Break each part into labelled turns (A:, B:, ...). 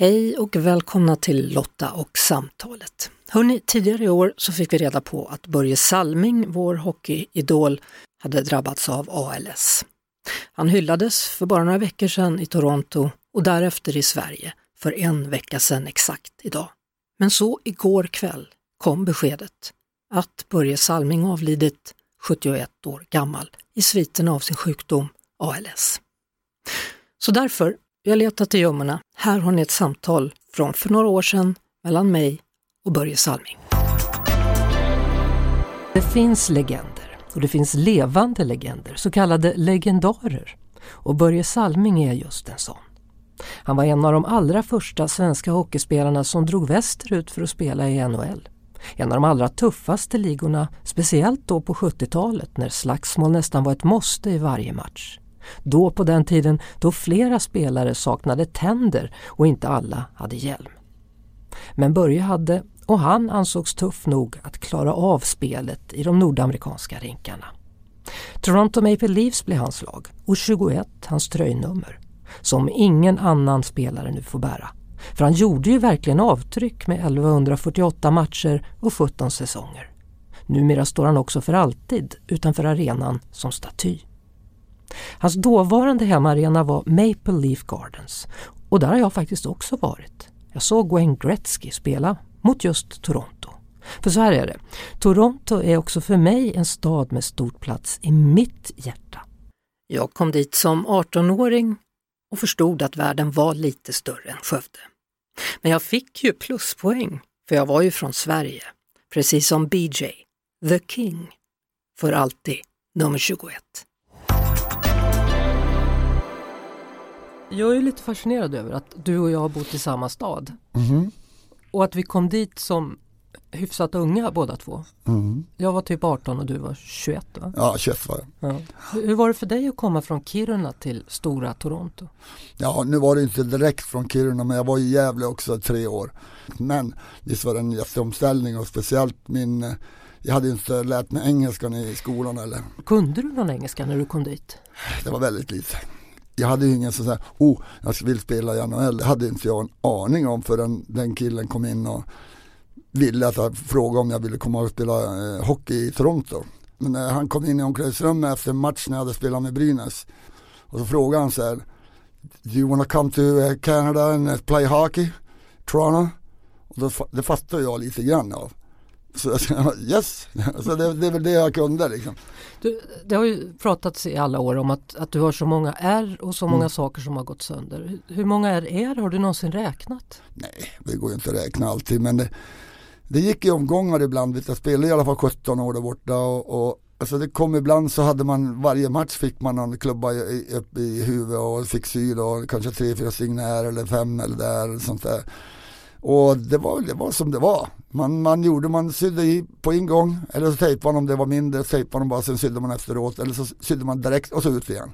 A: Hej och välkomna till Lotta och samtalet. Hörrni, tidigare i år så fick vi reda på att Börje Salming, vår hockeyidol, hade drabbats av ALS. Han hyllades för bara några veckor sedan i Toronto och därefter i Sverige för en vecka sedan exakt idag. Men så igår kväll kom beskedet att Börje Salming avlidit 71 år gammal i sviten av sin sjukdom ALS. Så därför, jag letat i gömmorna. Här har ni ett samtal från för några år sedan mellan mig och Börje Salming. Det finns legender och det finns levande legender, så kallade legendarer. Och Börje Salming är just en sån. Han var en av de allra första svenska hockeyspelarna som drog västerut för att spela i NHL. En av de allra tuffaste ligorna, speciellt då på 70-talet när slagsmål nästan var ett måste i varje match. Då på den tiden då flera spelare saknade tänder och inte alla hade hjälm. Men Börje hade, och han ansågs tuff nog att klara av spelet i de nordamerikanska rinkarna. Toronto Maple Leafs blev hans lag och 21 hans tröjnummer som ingen annan spelare nu får bära. För han gjorde ju verkligen avtryck med 1148 matcher och 17 säsonger. Numera står han också för alltid utanför arenan som staty. Hans dåvarande hemmaarena var Maple Leaf Gardens och där har jag faktiskt också varit. Jag såg Wayne Gretzky spela mot just Toronto. För så här är det, Toronto är också för mig en stad med stor plats i mitt hjärta. Jag kom dit som 18-åring och förstod att världen var lite större än Skövde. Men jag fick ju pluspoäng, för jag var ju från Sverige, precis som BJ, the King, för alltid nummer 21. Jag är lite fascinerad över att du och jag har bott i samma stad.
B: Mm.
A: Och att vi kom dit som hyfsat unga båda två.
B: Mm.
A: Jag var typ 18 och du var 21 va?
B: Ja, 21 var jag.
A: Ja. Hur var det för dig att komma från Kiruna till stora Toronto?
B: Ja, nu var det inte direkt från Kiruna men jag var i Gävle också i tre år. Men visst var det en jätteomställning och speciellt min eh, jag hade inte lärt mig engelskan i skolan eller.
A: Kunde du någon engelska när du kom dit?
B: Det var väldigt lite. Jag hade ju ingen sån här, oh, jag vill spela i NHL. Det hade inte jag en aning om förrän den killen kom in och ville att jag frågade om jag ville komma och spela eh, hockey i Toronto. Men när han kom in i omklädningsrummet efter en match när jag hade spelat med Brynäs och så frågade han så här Do you wanna come to eh, Canada and eh, play hockey? Toronto? Och då, det fattade jag lite grann av. Så yes, så det, det är väl det jag kunde liksom.
A: Du, det har ju pratats i alla år om att, att du har så många R och så många
B: Mm.
A: saker som har gått sönder. Hur, många R är? Har du någonsin räknat?
B: Nej, det går ju inte att räkna alltid men det, det gick i omgångar ibland. Jag spelade i alla fall 17 år där borta och, och alltså det kom ibland så hade man varje match fick man någon klubba i, i, upp i huvudet och fick sy då, kanske tre, fyra här eller fem eller där eller sånt där. Och det var, det var som det var. Man, man gjorde, man sydde i på en gång eller så tejpade man om det var mindre, tejpade man bara sen sydde man efteråt eller så sydde man direkt och så ut igen.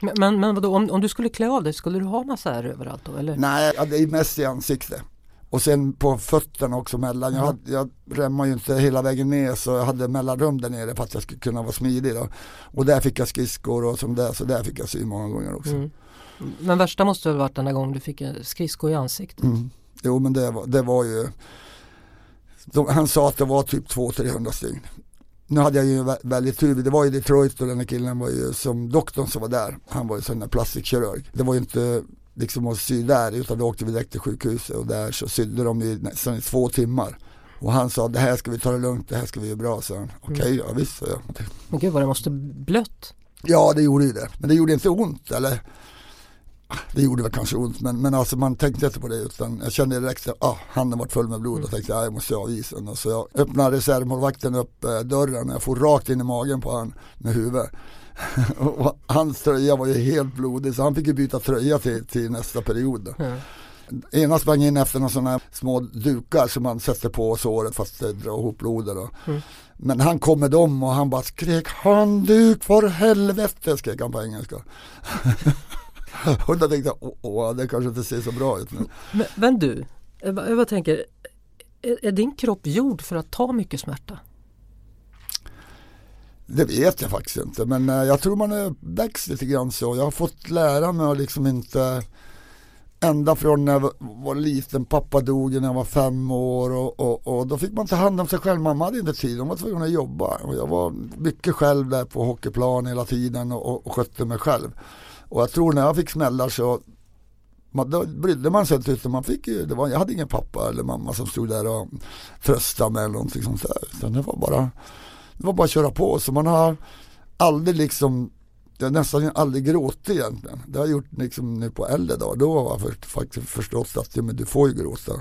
A: Men, men, men vadå, om, om du skulle klä av dig, skulle du ha massa R överallt då? Eller?
B: Nej, ja, det är mest i ansiktet. Och sen på fötterna också mellan. Jag,
A: Ja.
B: hade, jag remmade ju inte hela vägen ner så jag hade mellanrum där nere för att jag skulle kunna vara smidig. Då. Och där fick jag skridskor och som där, så där fick jag sy många gånger också.
A: Mm. Men värsta måste väl varit den där gången du fick en skridsko i ansiktet?
B: Mm. Jo men det var, det var ju, de, han sa att det var typ 200-300 stygn. Nu hade jag ju vä- väldigt tur, det var ju Detroit och den här killen var ju som doktorn som var där, han var ju sån där plastikkirurg. Det var ju inte liksom att sy där utan då åkte vi direkt till sjukhuset och där så sydde de ju nästan i två timmar. Och han sa det här ska vi ta det lugnt, det här ska vi göra bra, så han. Okej, ja visst, sa jag.
A: Men gud vad det måste blött.
B: Ja det gjorde ju det, men det gjorde inte ont eller det gjorde väl kanske ont men, men alltså man tänkte inte på det utan jag kände direkt att ah, handen var full med blod och tänkte att jag måste av isen. Och så jag öppnade reservmålvakten upp eh, dörren och jag får rakt in i magen på han med huvudet. och hans tröja var ju helt blodig så han fick ju byta tröja till, till nästa period.
A: Ja.
B: Ena sprang in efter några sådana små dukar som man sätter på såret fast det drar ihop blodet.
A: Mm.
B: Men han kom med dem och han bara skrek handduk för helvete skrek han på engelska. och då tänkte jag, åh, åh, det kanske inte ser så bra ut nu.
A: Men, men du, jag bara, jag tänker, är, är din kropp gjord för att ta mycket smärta?
B: Det vet jag faktiskt inte men eh, jag tror man är växt lite grann så. Jag har fått lära mig att liksom inte ända från när jag var liten, pappa dog när jag var fem år och, och, och, då fick man ta hand om sig själv, mamma hade inte tid, hon var tvungen att jobba och jag var mycket själv där på hockeyplan hela tiden och, och, och skötte mig själv. Och jag tror när jag fick smällar så man, då brydde man sig inte utan man fick ju, det var, jag hade ingen pappa eller mamma som stod där och tröstade mig eller någonting sånt där. Utan det var bara, det var bara att köra på. Så man har aldrig liksom, jag har nästan aldrig gråtit egentligen. Det har jag gjort liksom nu på äldre dagar. Då har jag för, faktiskt förstått att ja, men du får ju gråta.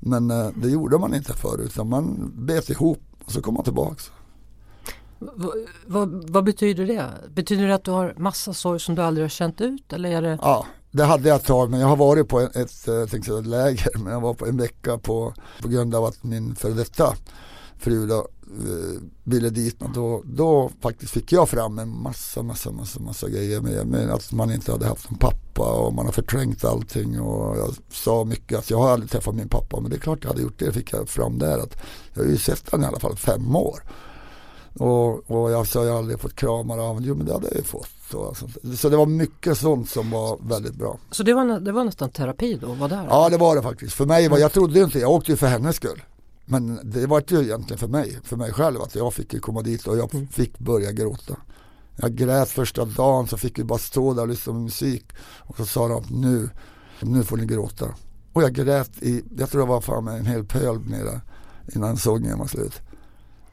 B: Men eh, det gjorde man inte förr utan man bet ihop och så kom man tillbaks.
A: Vad, vad, betyder det? Betyder det att du har massa sorg som du aldrig har känt ut? Eller är det...
B: Ja, det hade jag ett tag men jag har varit på ett, ett, eh, ett, ett läger men jag var på en vecka på, på grund av att min före detta fru då, eh, ville dit och då, då faktiskt fick jag fram en massa, massa, massa, massa grejer med, med att man inte hade haft en pappa och man har förträngt allting och jag sa mycket att jag har aldrig träffat min pappa men det är klart jag hade gjort det, fick jag fram där att jag har ju sett honom i alla fall fem år. Och, och jag sa jag har aldrig fått kramar av honom, jo men det hade jag ju fått. Så, så det var mycket sånt som var väldigt bra.
A: Så det var, det var nästan terapi då, var där?
B: Ja det var det faktiskt. För mig var, jag trodde inte, jag åkte ju för hennes skull. Men det var ju egentligen för mig, för mig själv att jag fick komma dit och jag mm. fick börja gråta. Jag grät första dagen så fick vi bara stå där och lyssna på musik och så sa de nu, nu får ni gråta. Och jag grät i, jag tror jag var fan med en hel pöl nere innan sången var slut.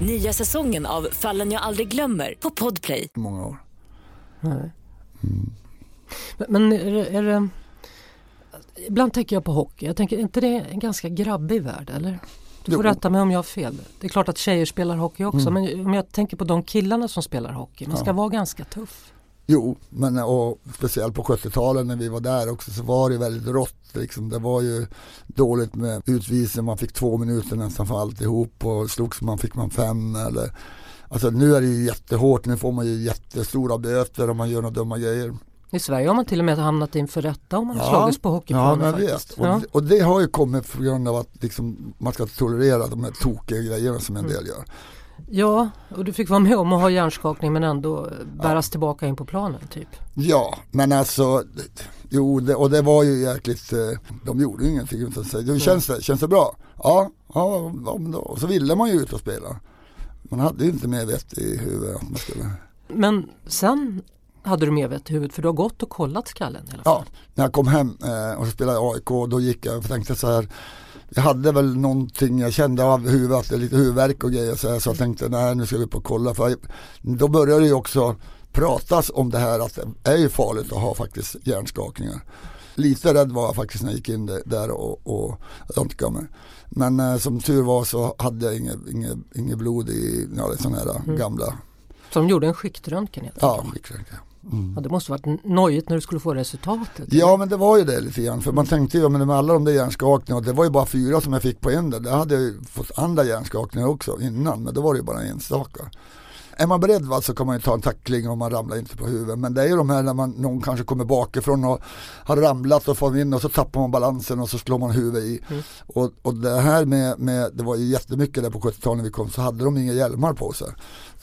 C: Nya säsongen av Fallen jag aldrig glömmer på Podplay.
B: Många år.
A: Nej. Mm. Men är det, är det, ibland tänker jag på hockey. Jag tänker, är inte det en ganska grabbig värld eller? Du får jo. rätta mig om jag har fel. Det är klart att tjejer spelar hockey också mm. men om jag tänker på de killarna som spelar hockey. Man ska ja. vara ganska tuff.
B: Jo, men och speciellt på 70-talet när vi var där också så var det väldigt rått. Liksom. Det var ju dåligt med utvisning, man fick två minuter nästan för alltihop och slogs man fick man fem eller Alltså nu är det ju jättehårt, nu får man ju jättestora böter om man gör några dumma grejer.
A: I Sverige har man till och med hamnat inför rätta om man ja, har slagits på hockeyplanen.
B: Ja, vet. Och, ja. och det har ju kommit på grund av att liksom, man ska tolerera de här tokiga grejerna som en mm. del gör.
A: Ja, och du fick vara med om att ha hjärnskakning men ändå bäras ja. tillbaka in på planen typ.
B: Ja, men alltså Jo, det, och det var ju jäkligt, eh, de gjorde ju ingenting utan sig. känns det, känns det bra? Ja, ja, då. Och så ville man ju ut och spela. Man hade ju inte mer vett i huvudet att man skulle.
A: Men sen hade du mer vett i huvudet för du har gått och kollat skallen i alla fall.
B: Ja, när jag kom hem eh, och spelade AIK då gick jag och tänkte så här jag hade väl någonting, jag kände av huvudet, lite huvudvärk och grejer så, här, så jag tänkte nej nu ska vi upp och kolla. För då började det ju också pratas om det här att det är ju farligt att ha faktiskt hjärnskakningar. Lite rädd var jag faktiskt när jag gick in där och, och röntgade mig. Men eh, som tur var så hade jag inget, inget, inget blod i ja, sådana här mm. gamla.
A: Så de gjorde en skiktröntgen?
B: Ja, skiktröntgen.
A: Mm. Ja, det måste varit nojigt när du skulle få resultatet.
B: Ja men det var ju det lite grann. För man tänkte ju med alla de där hjärnskakningarna. Det var ju bara fyra som jag fick på en där. Det hade jag fått andra hjärnskakningar också innan. Men då var det ju bara enstaka. Är man beredd va, så kan man ju ta en tackling om man ramlar inte på huvudet. Men det är ju de här när man, någon kanske kommer bakifrån och har ramlat och får in och så tappar man balansen och så slår man huvudet i. Mm. Och, och det här med, med, det var ju jättemycket där på 70-talet när vi kom så hade de inga hjälmar på sig.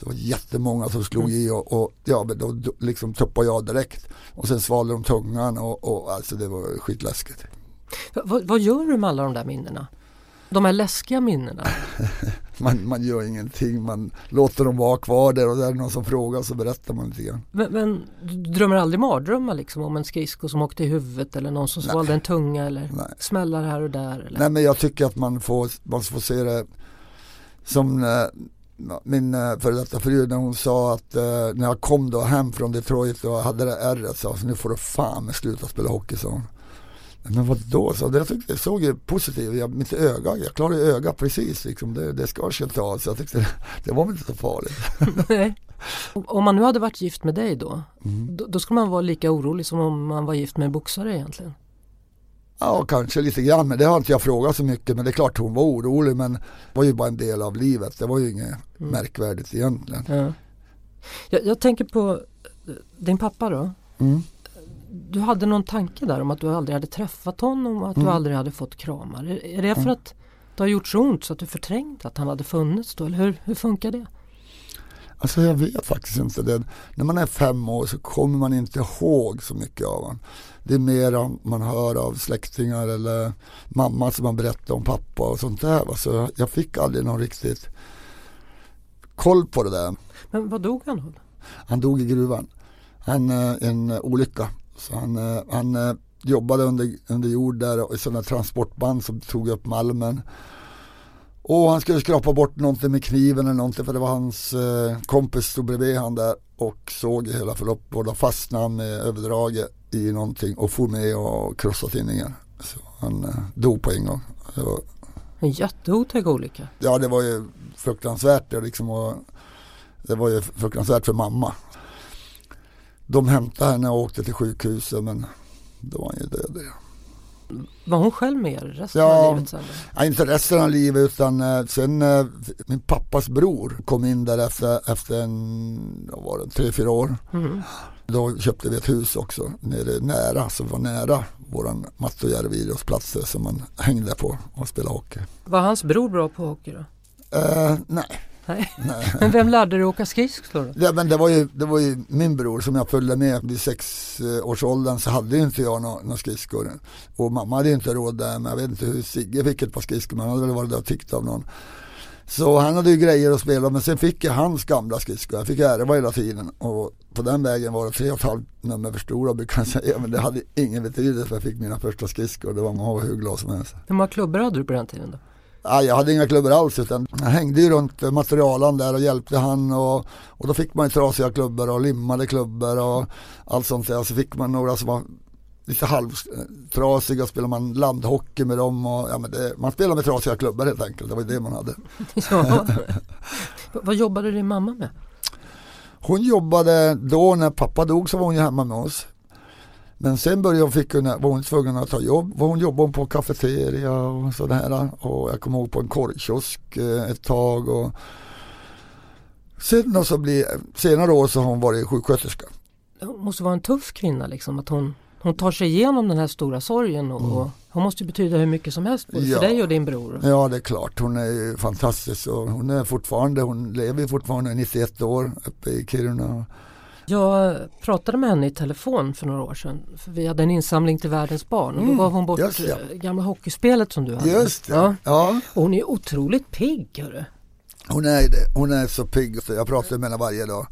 B: Det var jättemånga som slog mm. i och, och ja, då, då liksom tuppade jag direkt. Och sen svalde de tungan och, och alltså det var skitläskigt.
A: vad, vad gör du med alla de där minnena? De här läskiga minnena?
B: man, man gör ingenting, man låter dem vara kvar där och där är någon som frågar så berättar man lite grann.
A: Men, men du drömmer aldrig mardrömmar liksom om en skridsko som åkte i huvudet eller någon som Nej. svalde en tunga eller Nej. smällar här och där? Eller?
B: Nej men jag tycker att man får, man får se det som eh, min eh, före detta fru när hon sa att eh, när jag kom då hem från Detroit och hade det ärret sa nu får du fan sluta spela hockey sa hon. Men vad då? Så jag, tyckte, jag såg ju positivt, jag, mitt öga, jag klarade ögat precis liksom. Det, det sig inte av så jag tyckte det var inte så farligt.
A: Nej. Om man nu hade varit gift med dig då, mm. då, då skulle man vara lika orolig som om man var gift med en boxare egentligen?
B: Ja, kanske lite grann, men det har inte jag frågat så mycket. Men det är klart hon var orolig, men det var ju bara en del av livet. Det var ju inget mm. märkvärdigt egentligen. Ja.
A: Jag, jag, tänker på eh, din pappa då. Mm. Du hade någon tanke där om att du aldrig hade träffat honom och att mm. du aldrig hade fått kramar. Är, är det för mm. att det har gjort så ont så att du förträngde att han hade funnits då? Eller hur, hur funkar det?
B: Alltså jag vet faktiskt inte det. När man är fem år så kommer man inte ihåg så mycket av honom. Det är mer man hör av släktingar eller mamma som har berättat om pappa och sånt där. Så jag fick aldrig någon riktigt koll på det där.
A: Men vad dog han av?
B: Han dog i gruvan. En, eh, en olycka. Så han, eh, han eh, jobbade under, under jord där i sådana transportband som tog upp malmen. Och han skulle skrapa bort någonting med kniven eller någonting för det var hans eh, kompis stod bredvid han där och såg hela förloppet och då fastnade han med överdraget i någonting och for med och krossade tinningen. Så han eh, dog på en gång.
A: Var, en jätteotäck olycka.
B: Ja det var ju fruktansvärt det, liksom, och det var ju fruktansvärt för mamma. De hämtade henne och åkte till sjukhuset men då var han ju död.
A: Var hon själv med resten ja, av livet sen?
B: Ja, inte resten av livet utan eh, sen eh, min pappas bror kom in där efter, efter en, vad var det, tre, fyra år. Mm. Då köpte vi ett hus också nere nära, som var nära våran Mattojärvi idrottsplatser som man hängde på och spelade hockey.
A: Var hans bror bra på hockey då?
B: Eh, nej.
A: Nej. men vem lärde dig åka skridskor?
B: Ja, men det, var ju, det var ju min bror som jag följde med vid sex eh, så hade inte jag några nå skridskor. Och mamma hade inte råd där men jag vet inte hur Sigge fick ett par skridskor men han hade väl varit där och tyckt av någon. Så han hade ju grejer att spela men sen fick jag hans gamla skridskor. Jag fick ärva hela tiden och på den vägen var det tre och ett halvt nummer för stora brukar jag säga. Men det hade ingen betydelse för jag fick mina första skridskor. Det var man hur glad som helst.
A: Hur många klubbor hade du på den tiden då?
B: Ja, jag hade inga klubbor alls utan jag hängde ju runt materialen där och hjälpte han och, och då fick man ju trasiga klubbor och limmade klubbor och allt sånt där. Så fick man några som var lite halvtrasiga, spelade man landhockey med dem och ja, men det, man spelade med trasiga klubbor helt enkelt. Det var det man hade.
A: Ja. Vad jobbade din mamma med?
B: Hon jobbade då när pappa dog så var hon ju hemma med oss. Men sen började hon, fick hon, var hon tvungen att ta jobb. Hon jobbade på kafeteria och sådär. Och jag kommer ihåg på en korvkiosk eh, ett tag. Och sen så blir, senare år så har hon varit sjuksköterska.
A: Hon måste vara en tuff kvinna liksom. Att hon, hon tar sig igenom den här stora sorgen. Och, mm. hon måste betyda hur mycket som helst både ja. för dig och din bror.
B: Ja det är klart. Hon är fantastisk. Och hon är fortfarande, hon lever fortfarande 91 år uppe i Kiruna.
A: Jag pratade med henne i telefon för några år sedan. För vi hade en insamling till världens barn och då mm, gav hon bort just, ja. gamla hockeyspelet som du hade.
B: Just det. Ja. ja.
A: Och hon är otroligt pigg. Hörru.
B: Hon är det. Hon är så pigg. Jag pratar med henne varje dag.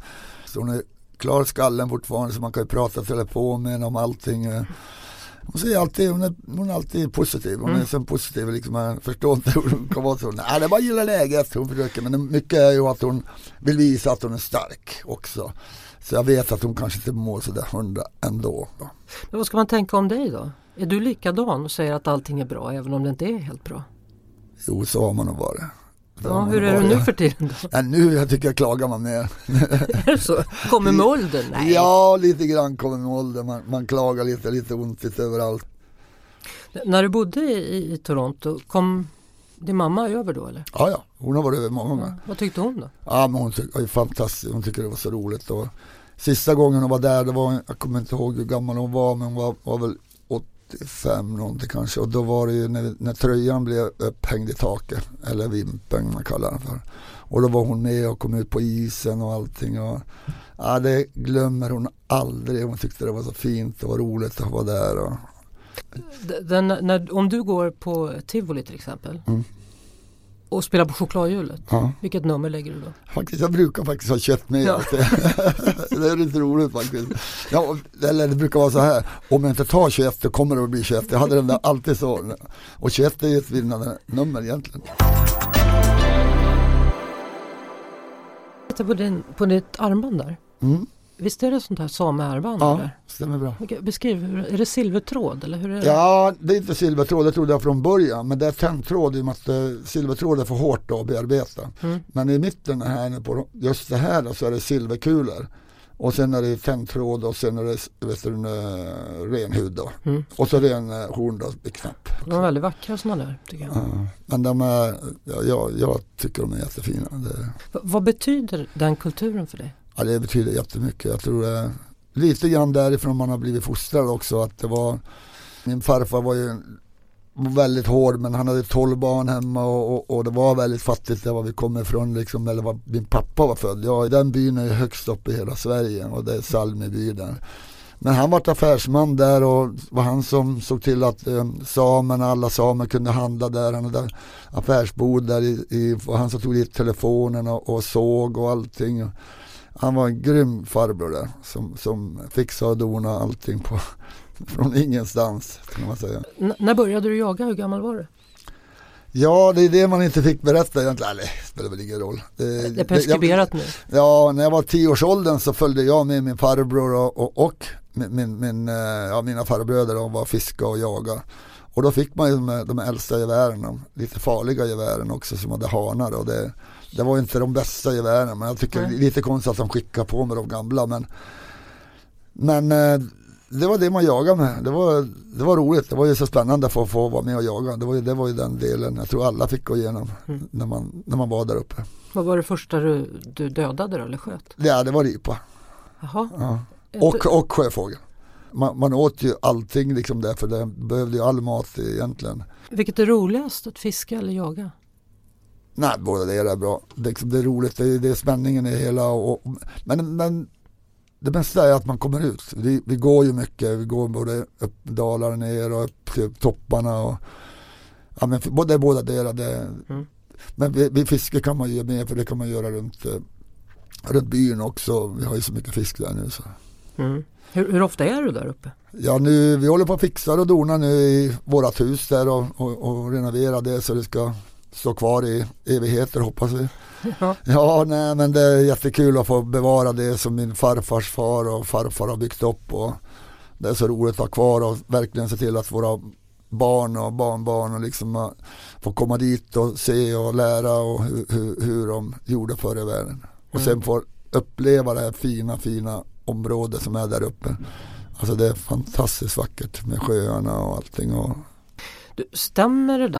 B: Så hon är klar i skallen fortfarande så man kan ju prata telefon med henne om allting. Hon, säger alltid, hon, är, hon är alltid positiv. Hon mm. är så positiv. Liksom, man förstår inte hur hon kan vara så. Nej, det är bara gilla läget. Hon försöker. Men mycket är ju att hon vill visa att hon är stark också. Så jag vet att hon kanske inte mår sådär hundra ändå.
A: Men vad ska man tänka om dig då? Är du likadan och säger att allting är bra även om det inte är helt bra?
B: Jo, så har man nog varit.
A: Ja, hur är det nu för tiden då?
B: Ja, nu jag tycker jag klagar man mer.
A: så? Kommer med åldern? Nej.
B: Ja, lite grann kommer med åldern. Man, man klagar lite, lite ont lite överallt.
A: När du bodde i, i Toronto, kom din mamma över då eller?
B: Ja, ja. Hon har varit över många gånger.
A: Vad tyckte hon då?
B: Ja, men hon tyckte fantastiskt. Hon tyckte det var så roligt. Och sista gången hon var där, det var, jag kommer inte ihåg hur gammal hon var, men hon var, var väl 85 någonting kanske. Och då var det ju när, när tröjan blev upphängd i taket, eller vimpen man kallar den för. Och då var hon med och kom ut på isen och allting. Och, ja, det glömmer hon aldrig. Hon tyckte det var så fint och roligt att vara där. Och,
A: den, när, om du går på tivoli till exempel mm. Och spelar på chokladhjulet, ja. vilket nummer lägger du då?
B: Faktiskt, jag brukar faktiskt ha kött med. Ja. det är lite roligt faktiskt. Ja, eller det brukar vara så här, om jag inte tar 21 så kommer det att bli 21. Jag hade den där alltid så. Och 21 är ju ett vinnande nummer egentligen.
A: Titta på, din, på ditt armband där. Mm. Visst är det sånt här samearmband?
B: Ja, eller? stämmer bra.
A: Beskriv, är det silvertråd eller hur är det?
B: Ja, det är inte silvertråd, det trodde jag från början. Men det är tändtråd i och med att eh, silvertråd är för hårt att bearbeta. Mm. Men i mitten här på just det här så är det silverkulor. Och sen är det tändtråd och sen är det vet du, eh, ren hud då.
A: Mm.
B: Och så ren eh, då, knapp.
A: De är väldigt vackra sådana där tycker jag.
B: Ja, men de är, ja, jag, jag tycker de är jättefina. Det,
A: vad betyder den kulturen för dig?
B: Ja, det betyder jättemycket. Jag tror det lite grann därifrån man har blivit fostrad också. Att det var, min farfar var ju väldigt hård men han hade 12 barn hemma och, och, och det var väldigt fattigt där var vi kom ifrån liksom, eller var min pappa var född. Ja, den byn är högst upp i hela Sverige och det är Salmiby där. Men han var affärsman där och var han som såg till att eh, samerna, alla samer kunde handla där. Han hade affärsbod där i, i och han som tog dit telefonerna och, och såg och allting. Han var en grym farbror där som, som fixade och donade allting på, från ingenstans kan man säga.
A: N- när började du jaga? Hur gammal var du?
B: Ja, det är det man inte fick berätta egentligen. Eller, det spelar väl ingen roll. Det,
A: Det är preskriberat nu.
B: Ja, när jag var tioårsåldern så följde jag med min farbror och, och, och min, min, min, eh, ja, mina farbröder och var fiska och jaga. Och då fick man ju de, de äldsta gevären, de lite farliga gevären också som hade hanar. Och det, det var inte de bästa gevären men jag tycker det är
A: Nej.
B: lite konstigt att de skickar på med de gamla. Men, men eh, det var det man jagade med. Det var, det var roligt. Det var ju så spännande att få, få vara med och jaga. Det var, ju, det var ju den delen jag tror alla fick gå igenom
A: Mm.
B: när, man, när man var där uppe.
A: Vad var det första du, du dödade då eller sköt?
B: Ja, det var ripa.
A: Jaha.
B: Ja. Och, och sjöfågel. Man, man åt ju allting liksom där för det behövde ju all mat egentligen.
A: Vilket är roligast, att fiska eller jaga?
B: Nej, båda det är bra. Det, är det är roligt, det är, det är spänningen i hela och, men, men det bästa är att man kommer ut. Vi, vi går ju mycket, vi går både upp dalar ner och upp till topparna och ja, men både båda delar. Det,
A: Mm.
B: Men vi, vi fiske kan man ju göra med för det kan man göra runt, eh, runt byn också. Vi har ju så mycket fisk där nu så.
A: Mm. Hur, hur ofta är du där uppe?
B: Ja, nu, vi håller på att fixa och dona nu i vårat hus där och, och, och renovera det så det ska stå kvar i evigheter hoppas vi.
A: Ja.
B: Ja, nej men det är jättekul att få bevara det som min farfars far och farfar har byggt upp och det är så roligt att ha kvar och verkligen se till att våra barn och barnbarn och liksom äh, får komma dit och se och lära och hur, hur, hur de gjorde förr i världen. Och sen får uppleva det här fina, fina området som är där uppe. Alltså det är fantastiskt vackert med sjöarna och allting. Och,
A: Du, stämmer det där?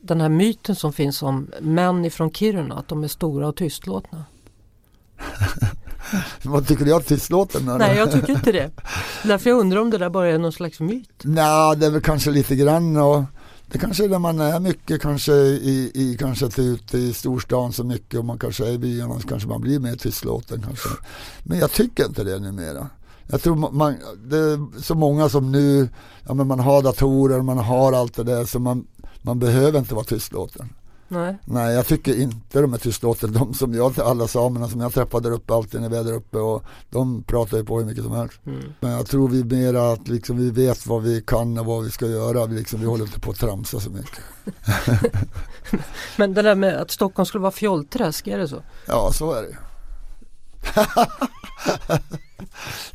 A: Den här myten som finns om män ifrån Kiruna, att de är stora och tystlåtna.
B: vad tycker du jag tystlåten? eller?
A: Nej, jag tycker inte det. Därför jag undrar om det där bara är någon slags myt.
B: Nej, det är väl kanske lite grann och det kanske är där man är mycket kanske i, i kanske ute i storstan så mycket och man kanske är i byarna så kanske man blir mer tystlåten kanske. Men jag tycker inte det numera. Jag tror man, det är så många som nu, ja men man har datorer, man har allt det där så man, man behöver inte vara tystlåten.
A: Nej.
B: Nej, jag tycker inte de är tystlåten. De som jag, alla samerna som jag träffar där uppe alltid när vi är där uppe och de pratar ju på hur mycket som helst.
A: Mm.
B: Men jag tror vi mera att liksom vi vet vad vi kan och vad vi ska göra. Vi, liksom, vi håller inte på att tramsa så mycket.
A: Men det där med att Stockholm skulle vara fjollträsk, är det så?
B: Ja, så är det ju.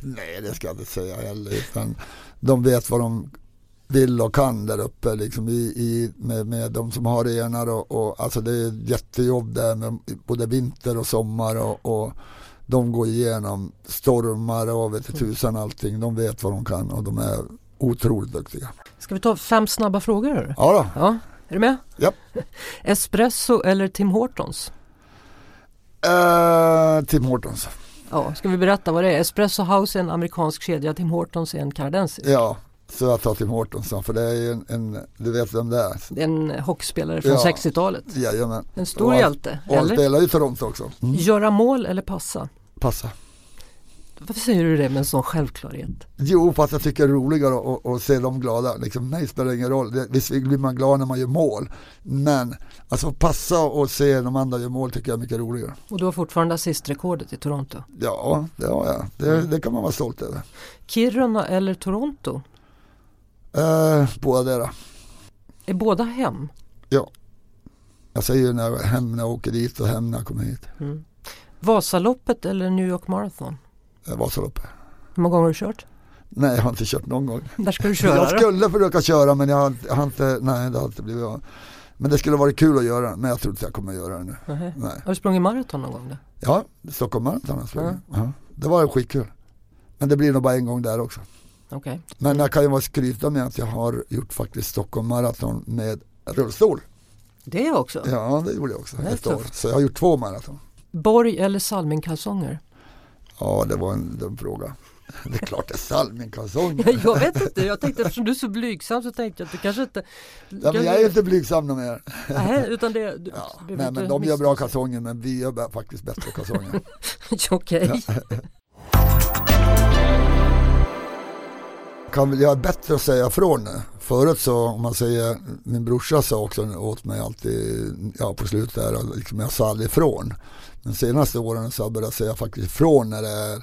B: Nej, det ska jag inte säga heller. Utan de vet vad de vill och kan där uppe liksom i, i, med, med de som har renar och, och alltså det är jättejobb där med både vinter och sommar och, och de går igenom stormar och vet inte tusan allting. De vet vad de kan och de är otroligt duktiga.
A: Ska vi ta fem snabba frågor?
B: Ja då.
A: Ja, är du med?
B: Japp.
A: Espresso eller Tim Hortons?
B: Uh, Tim Hortons.
A: Ja, ska vi berätta vad det är? Espresso House är en amerikansk kedja, Tim Hortons är en kanadensisk.
B: Ja, så jag tar Hortons då, för det är ju en, en, du vet vem det är?
A: En hockeyspelare från
B: Ja.
A: 60-talet.
B: Jajamän.
A: En stor
B: Och han-
A: hjälte,
B: Och han
A: eller?
B: spelar ju Toronto också. Mm.
A: Göra mål eller passa?
B: Passa.
A: Varför säger du det med en sån självklarhet?
B: Jo, för att jag tycker det är roligare att, att se dem glada. Liksom, mig spelar ingen roll. Det, visst blir man glad när man gör mål. Men alltså passa och se de andra göra mål tycker jag är mycket roligare.
A: Och du har fortfarande assistrekordet i Toronto?
B: Ja, det har jag. Det, det kan man vara stolt över.
A: Kiruna eller Toronto?
B: Eh, båda.
A: Är båda hem?
B: Ja. Jag säger när jag, hem när jag åker dit och hem när jag kommer hit.
A: Mm. Vasaloppet eller New York Marathon?
B: Eh, Vasaloppet.
A: Hur många gånger har du kört?
B: Nej, jag har inte kört någon gång.
A: Där ska du köra
B: jag skulle försöka köra men jag har, jag har inte, nej det har inte blivit av. Men det skulle varit kul att göra men jag tror inte jag kommer att göra det nu.
A: Nähä.
B: Nej.
A: Har du sprungit maraton någon gång då?
B: Ja, Stockholm Marathon har jag sprungit. Ja. Det var skitkul. Men det blir nog bara en gång där också.
A: Okej.
B: Men jag kan ju vara skryta med att jag har gjort faktiskt Stockholm Marathon med rullstol.
A: Det också.
B: Ja, det gjorde jag också ett år. Så jag har gjort två maraton.
A: Borg eller Salmingkalsonger?
B: Ja, det var en dum fråga. Det är klart det är Salmingkalsonger.
A: jag vet inte, jag tänkte eftersom du är så blygsam så tänkte jag att du kanske inte...
B: Ja, men jag är inte blygsam någon mer.
A: Nej, utan det... Du,
B: Ja, nej, men de gör bra kalsonger men vi gör faktiskt bättre kalsonger.
A: Okej.
B: Kan väl göra bättre att säga ifrån nu. Förut så, om man säger, min brorsa sa också åt mig alltid, ja på slutet där, liksom jag sa aldrig ifrån. Men senaste åren så har jag börjat säga faktiskt ifrån när det är,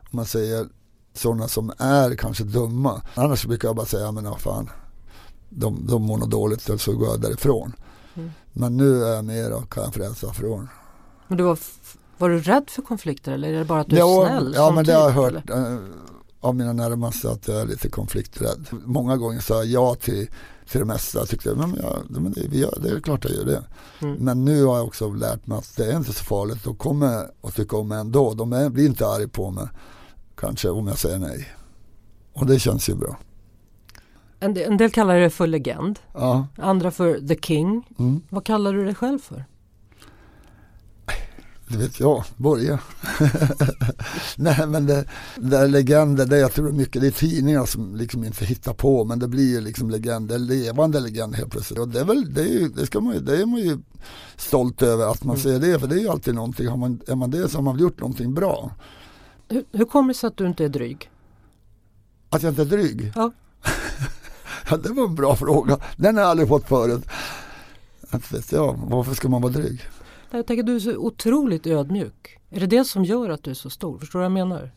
B: om man säger sådana som är kanske dumma. Annars brukar jag bara säga, men vad fan, de, de mår nog dåligt så går jag därifrån.
A: Mm.
B: Men nu är jag mer och kan frälsa ifrån.
A: Men du var, var du rädd för konflikter eller är det bara att du är
B: Ja,
A: snäll?
B: ja men det har jag
A: typ,
B: hört
A: eller?
B: Av mina närmaste att jag är lite konflikträdd. Många gånger sa jag ja till, till det mesta. Jag tyckte men ja, men det, gör, det är klart jag gör det.
A: Mm.
B: Men nu har jag också lärt mig att det är inte så farligt. De kommer att tycka om mig ändå. De är, blir inte arga på mig. Kanske om jag säger nej. Och det känns ju bra.
A: En, del, en del kallar det för legend,
B: Ja.
A: andra för the king.
B: Mm.
A: Vad kallar du dig själv för?
B: Det vet jag, Borge. Nej men det, det är legender, det jag tror mycket det är tidningar som liksom inte hittar på men det blir ju liksom legender, levande legender helt plötsligt. Och det är väl, det, är ju, det, ska man ju, det är man ju stolt över att man säger det för det är ju alltid någonting, har man, är man det så har man gjort någonting bra.
A: Hur, hur kommer det sig att du inte är dryg?
B: Att jag inte är dryg?
A: Ja.
B: ja det var en bra fråga, den har jag aldrig fått förut. Att vet jag, varför ska man vara dryg?
A: Jag tänker att du är så otroligt ödmjuk. Är det det som gör att du är så stor? Förstår du vad jag menar?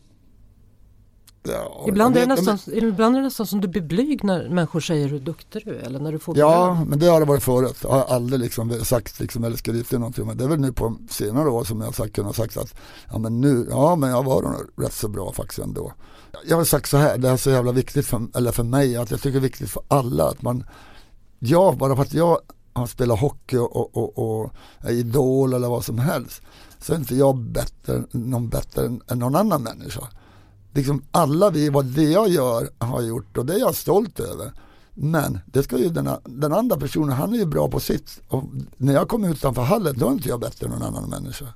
B: Ja,
A: Ibland är, det
B: vet-
A: nästan, ibland är det nästan som du blir blyg när människor säger hur duktig du är eller när du får
B: Ja,
A: beröm.
B: men det har det varit förut. Jag har aldrig liksom sagt liksom, eller skrytit någonting. Men det är väl nu på senare år som jag har sagt, kunnat sagt att ja men nu, ja men jag var nog rätt så bra faktiskt ändå. Jag har sagt så här, det är så jävla viktigt för, eller för mig, att jag tycker det är viktigt för alla att man, ja bara för att jag han spelar hockey och, och, och, är idol eller vad som helst, så är inte jag bättre, någon bättre än, än någon annan människa. Liksom alla vi, vad det jag gör har gjort och det är jag stolt över. Men det ska ju den, den andra personen, han är ju bra på sitt. Och när jag kommer utanför hallen, då är inte jag bättre än någon annan människa.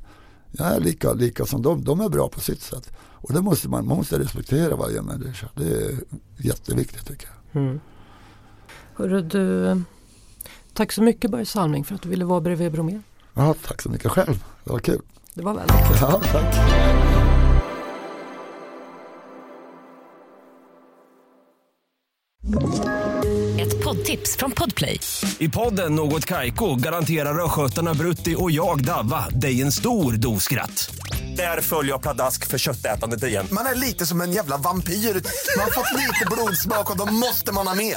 B: Jag är lika, lika som dem, de är bra på sitt sätt. Och det måste man, man måste respektera varje människa. Det är jätteviktigt tycker jag.
A: Mm. Hörru, du, tack så mycket Börje Salming för att du ville vara bredvid Bromé.
B: Ja, tack så mycket själv, det var kul.
A: Det var väldigt kul.
B: Ja, tack.
C: Ett poddtips från Podplay.
D: I podden Något Kaiko garanterar östgötarna Brutti och jag, Davva, dig en stor dos skratt. Där följer jag pladask för köttätandet igen.
E: Man är lite som en jävla vampyr. Man har fått lite blodsmak och då måste man ha mer.